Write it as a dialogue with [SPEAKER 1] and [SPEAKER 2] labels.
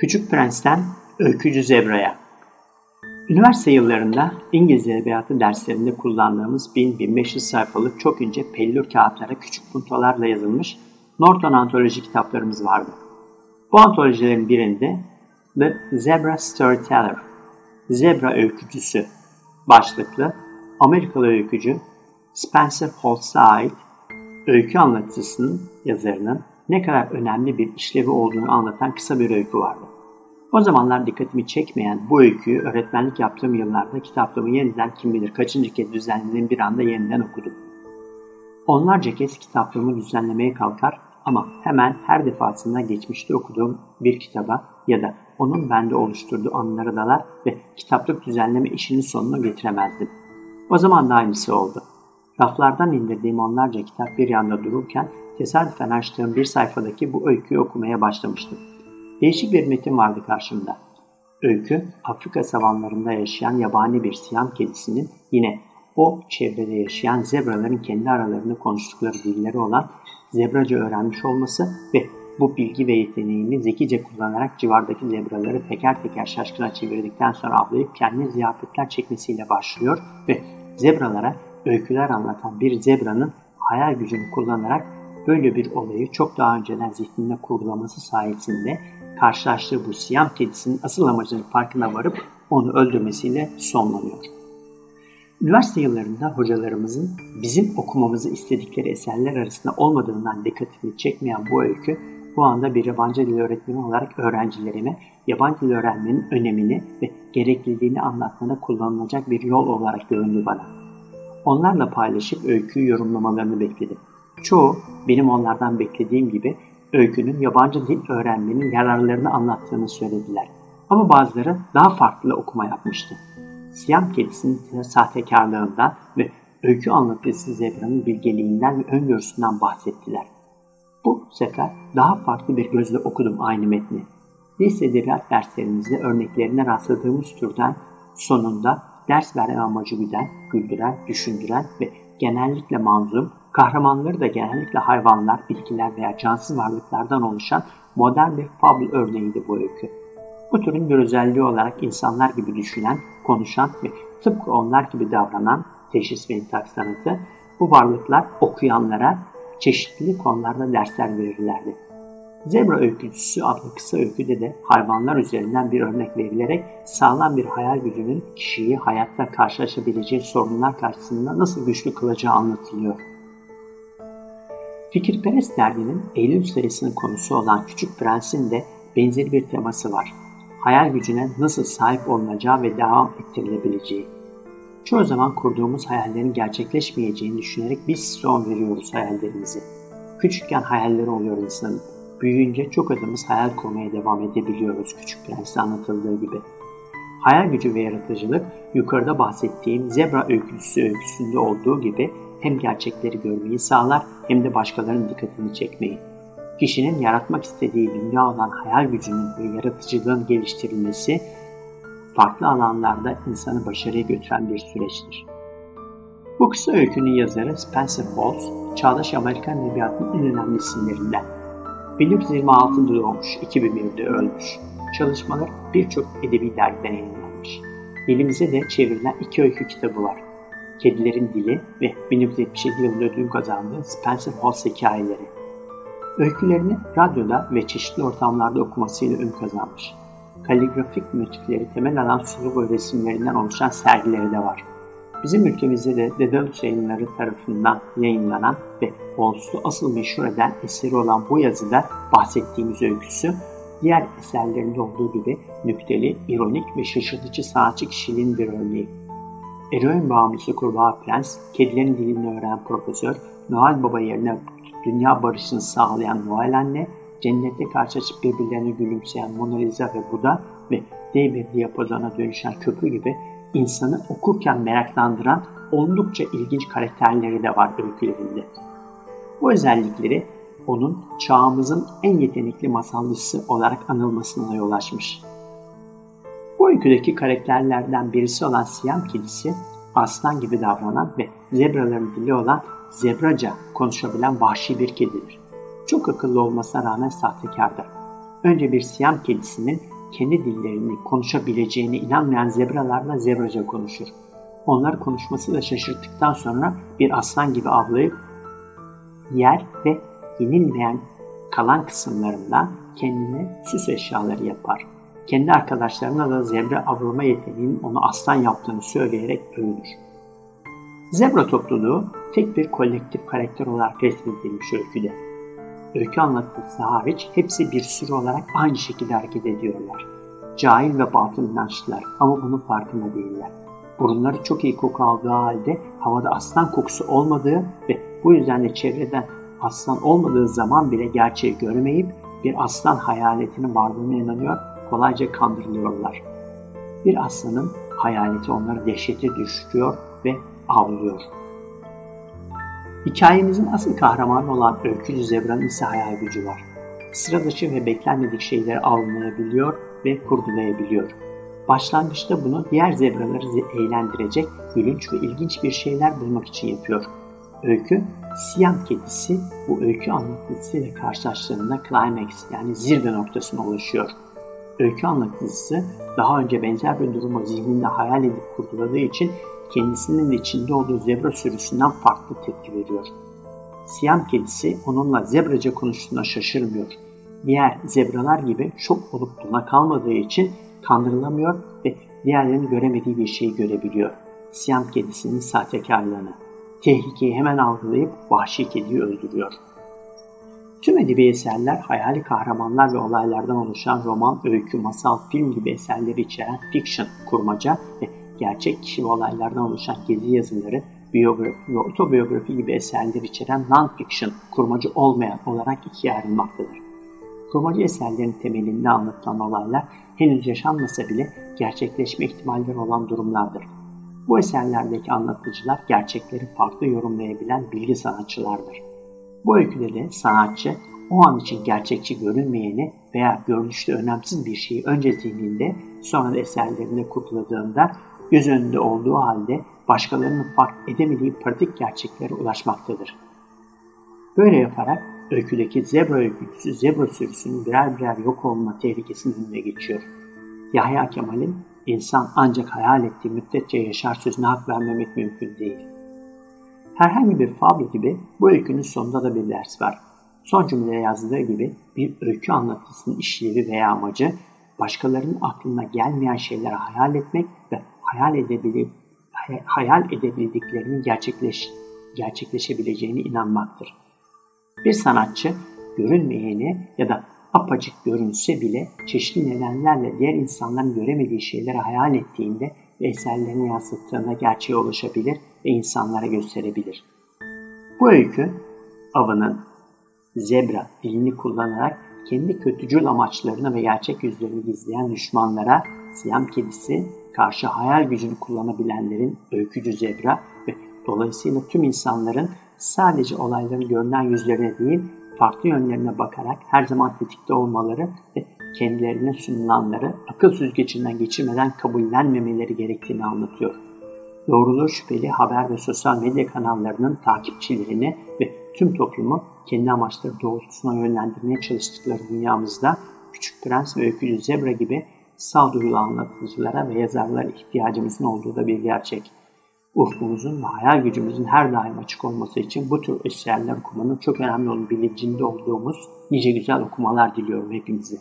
[SPEAKER 1] Küçük Prens'ten Öykücü Zebra'ya Üniversite yıllarında İngiliz Edebiyatı derslerinde kullandığımız 1000-1500 sayfalık çok ince pellür kağıtlara küçük puntolarla yazılmış Norton antoloji kitaplarımız vardı. Bu antolojilerin birinde The Zebra Storyteller, Zebra Öykücüsü başlıklı Amerikalı öykücü Spencer Holtz'a ait öykü anlatısının yazarının ne kadar önemli bir işlevi olduğunu anlatan kısa bir öykü vardı. O zamanlar dikkatimi çekmeyen bu öyküyü öğretmenlik yaptığım yıllarda kitaplığımı yeniden kim bilir kaçıncı kez düzenlediğim bir anda yeniden okudum. Onlarca kez kitaplığımı düzenlemeye kalkar ama hemen her defasında geçmişte okuduğum bir kitaba ya da onun bende oluşturduğu anılara dalar ve kitaplık düzenleme işinin sonunu getiremezdim. O zaman da aynısı oldu. Raflardan indirdiğim onlarca kitap bir yanda dururken tesadüfen açtığım bir sayfadaki bu öyküyü okumaya başlamıştım. Değişik bir metin vardı karşımda. Öykü, Afrika savanlarında yaşayan yabani bir siyam kedisinin yine o çevrede yaşayan zebraların kendi aralarında konuştukları dilleri olan zebraca öğrenmiş olması ve bu bilgi ve yeteneğini zekice kullanarak civardaki zebraları teker teker şaşkına çevirdikten sonra avlayıp kendine ziyafetler çekmesiyle başlıyor ve zebralara öyküler anlatan bir zebranın hayal gücünü kullanarak böyle bir olayı çok daha önceden zihninde kurgulaması sayesinde karşılaştığı bu siyam kedisinin asıl amacının farkına varıp onu öldürmesiyle sonlanıyor. Üniversite yıllarında hocalarımızın bizim okumamızı istedikleri eserler arasında olmadığından dikkatimi çekmeyen bu öykü bu anda bir yabancı dil öğretmeni olarak öğrencilerime yabancı dil öğrenmenin önemini ve gerekliliğini anlatmada kullanılacak bir yol olarak göründü bana. Onlarla paylaşıp öyküyü yorumlamalarını bekledim. Çoğu benim onlardan beklediğim gibi öykünün yabancı dil öğrenmenin yararlarını anlattığını söylediler. Ama bazıları daha farklı okuma yapmıştı. Siyam kedisinin sahtekarlığından ve öykü anlatıcısı zebranın bilgeliğinden ve öngörüsünden bahsettiler. Bu sefer daha farklı bir gözle okudum aynı metni. Lise edebiyat derslerimizde örneklerine rastladığımız türden sonunda ders verme amacı güden, güldüren, düşündüren ve genellikle manzum, kahramanları da genellikle hayvanlar, bitkiler veya cansız varlıklardan oluşan modern bir fabul örneğiydi bu öykü. Bu türün bir özelliği olarak insanlar gibi düşünen, konuşan ve tıpkı onlar gibi davranan teşhis ve intak sanatı bu varlıklar okuyanlara çeşitli konularda dersler verirlerdi. Zebra öykücüsü adlı kısa öyküde de hayvanlar üzerinden bir örnek verilerek sağlam bir hayal gücünün kişiyi hayatta karşılaşabileceği sorunlar karşısında nasıl güçlü kılacağı anlatılıyor. Fikirperest derginin Eylül sayısının konusu olan Küçük Prens'in de benzeri bir teması var. Hayal gücüne nasıl sahip olunacağı ve devam ettirilebileceği. Çoğu zaman kurduğumuz hayallerin gerçekleşmeyeceğini düşünerek biz son veriyoruz hayallerimizi. Küçükken hayalleri oluyor insanın. Büyüyünce çok adımız hayal kurmaya devam edebiliyoruz Küçük Prens'te anlatıldığı gibi. Hayal gücü ve yaratıcılık yukarıda bahsettiğim zebra öyküsü öyküsünde olduğu gibi hem gerçekleri görmeyi sağlar hem de başkalarının dikkatini çekmeyi. Kişinin yaratmak istediği dünya olan hayal gücünün ve yaratıcılığın geliştirilmesi farklı alanlarda insanı başarıya götüren bir süreçtir. Bu kısa öykünün yazarı Spencer Bowles, çağdaş Amerikan edebiyatının en önemli isimlerinden. 1926'da doğmuş, 2001'de ölmüş. Çalışmalar birçok edebi dergiden yayınlanmış. Dilimize de çevrilen iki öykü kitabı var. Kedilerin Dili ve 1977 yılında ödül kazandığı Spencer Holmes hikayeleri. Öykülerini radyoda ve çeşitli ortamlarda okumasıyla ün kazanmış. Kaligrafik motifleri temel alan sulu boy resimlerinden oluşan sergileri de var. Bizim ülkemizde de Dedalus yayınları tarafından yayınlanan ve Holmes'u asıl meşhur eden eseri olan bu yazıda bahsettiğimiz öyküsü, diğer eserlerinde olduğu gibi nükteli, ironik ve şaşırtıcı sanatçı kişiliğin bir örneği. Eroin bağımlısı kurbağa prens, kedilerin dilini öğrenen profesör, Noel Baba yerine dünya barışını sağlayan Noel anne, cennette karşılaşıp birbirlerine gülümseyen Mona Lisa ve Buda ve dev bir diyapazona dönüşen köprü gibi insanı okurken meraklandıran oldukça ilginç karakterleri de var öykülerinde. Bu özellikleri onun çağımızın en yetenekli masalcısı olarak anılmasına yol açmış. Bu öyküdeki karakterlerden birisi olan Siyam kedisi, aslan gibi davranan ve zebraların dili olan zebraca konuşabilen vahşi bir kedidir. Çok akıllı olmasına rağmen sahtekardır. Önce bir Siyam kedisinin kendi dillerini konuşabileceğine inanmayan zebralarla zebraca konuşur. Onlar konuşması da şaşırttıktan sonra bir aslan gibi avlayıp yer ve yenilmeyen kalan kısımlarından kendine süs eşyaları yapar. Kendi arkadaşlarına da zebra avlama yeteneğinin onu aslan yaptığını söyleyerek övünür. Zebra topluluğu tek bir kolektif karakter olarak resmedilmiş öyküde. Öykü anlatısı hariç hepsi bir sürü olarak aynı şekilde hareket ediyorlar. Cahil ve batıl inançlılar ama bunun farkında değiller. Burunları çok iyi koku aldığı halde havada aslan kokusu olmadığı ve bu yüzden de çevreden aslan olmadığı zaman bile gerçeği görmeyip bir aslan hayaletinin varlığına inanıyor, kolayca kandırılıyorlar. Bir aslanın hayaleti onları dehşete düşürüyor ve avlıyor. Hikayemizin asıl kahramanı olan Öykülü Zebra'nın ise hayal gücü var. Sıra dışı ve beklenmedik şeyleri avlayabiliyor ve kurgulayabiliyor. Başlangıçta bunu diğer zebraları eğlendirecek, gülünç ve ilginç bir şeyler bulmak için yapıyor. Öykü, Siyam kedisi bu öykü anlatısıyla karşılaştığında climax yani zirve noktasına ulaşıyor. Öykü anlatısı daha önce benzer bir durumu zihninde hayal edip kurguladığı için kendisinin de içinde olduğu zebra sürüsünden farklı tepki veriyor. Siyam kedisi onunla zebraca konuştuğuna şaşırmıyor. Diğer zebralar gibi şok olup dona kalmadığı için kandırılamıyor ve diğerlerinin göremediği bir şeyi görebiliyor. Siyam kedisinin sahtekarlığını. Tehlikeyi hemen algılayıp vahşi kediyi öldürüyor. Tüm edebi eserler hayali kahramanlar ve olaylardan oluşan roman, öykü, masal, film gibi eserleri içeren fiction, kurmaca ve gerçek kişi ve olaylardan oluşan gezi yazıları, biyografi ve otobiyografi gibi eserler içeren non-fiction, kurmacı olmayan olarak ikiye ayrılmaktadır. Kurmacı eserlerin temelinde anlatılan olaylar henüz yaşanmasa bile gerçekleşme ihtimalleri olan durumlardır. Bu eserlerdeki anlatıcılar gerçekleri farklı yorumlayabilen bilgi sanatçılardır. Bu öyküde de sanatçı o an için gerçekçi görünmeyeni veya görünüşte önemsiz bir şeyi önce zihninde sonra da eserlerinde kurguladığında göz önünde olduğu halde başkalarının fark edemediği pratik gerçeklere ulaşmaktadır. Böyle yaparak öyküdeki zebra öyküsü zebra sürüsünün birer birer yok olma tehlikesinin önüne geçiyor. Yahya Kemal'in insan ancak hayal ettiği müddetçe yaşar sözüne hak vermemek mümkün değil. Herhangi bir fablo gibi bu öykünün sonunda da bir ders var. Son cümleye yazdığı gibi bir öykü anlatısının işlevi veya amacı başkalarının aklına gelmeyen şeyleri hayal etmek hayal edebilip hayal edebildiklerinin gerçekleş, gerçekleşebileceğine inanmaktır. Bir sanatçı görünmeyeni ya da apacık görünse bile çeşitli nedenlerle diğer insanların göremediği şeyleri hayal ettiğinde ve eserlerini yansıttığında gerçeğe ulaşabilir ve insanlara gösterebilir. Bu öykü avının zebra dilini kullanarak kendi kötücül amaçlarını ve gerçek yüzlerini gizleyen düşmanlara Siyam kedisi karşı hayal gücünü kullanabilenlerin öykücü zebra ve dolayısıyla tüm insanların sadece olayların görünen yüzlerine değil farklı yönlerine bakarak her zaman tetikte olmaları ve kendilerine sunulanları akıl süzgecinden geçirmeden kabullenmemeleri gerektiğini anlatıyor. Doğruluğu şüpheli haber ve sosyal medya kanallarının takipçilerini ve tüm toplumu kendi amaçları doğrultusuna yönlendirmeye çalıştıkları dünyamızda Küçük Prens ve Öykücü Zebra gibi sağduyulu anlatıcılara ve yazarlara ihtiyacımızın olduğu da bir gerçek. Ufkumuzun ve hayal gücümüzün her daim açık olması için bu tür eserler okumanın çok önemli olduğunu bilincinde olduğumuz nice güzel okumalar diliyorum hepinize.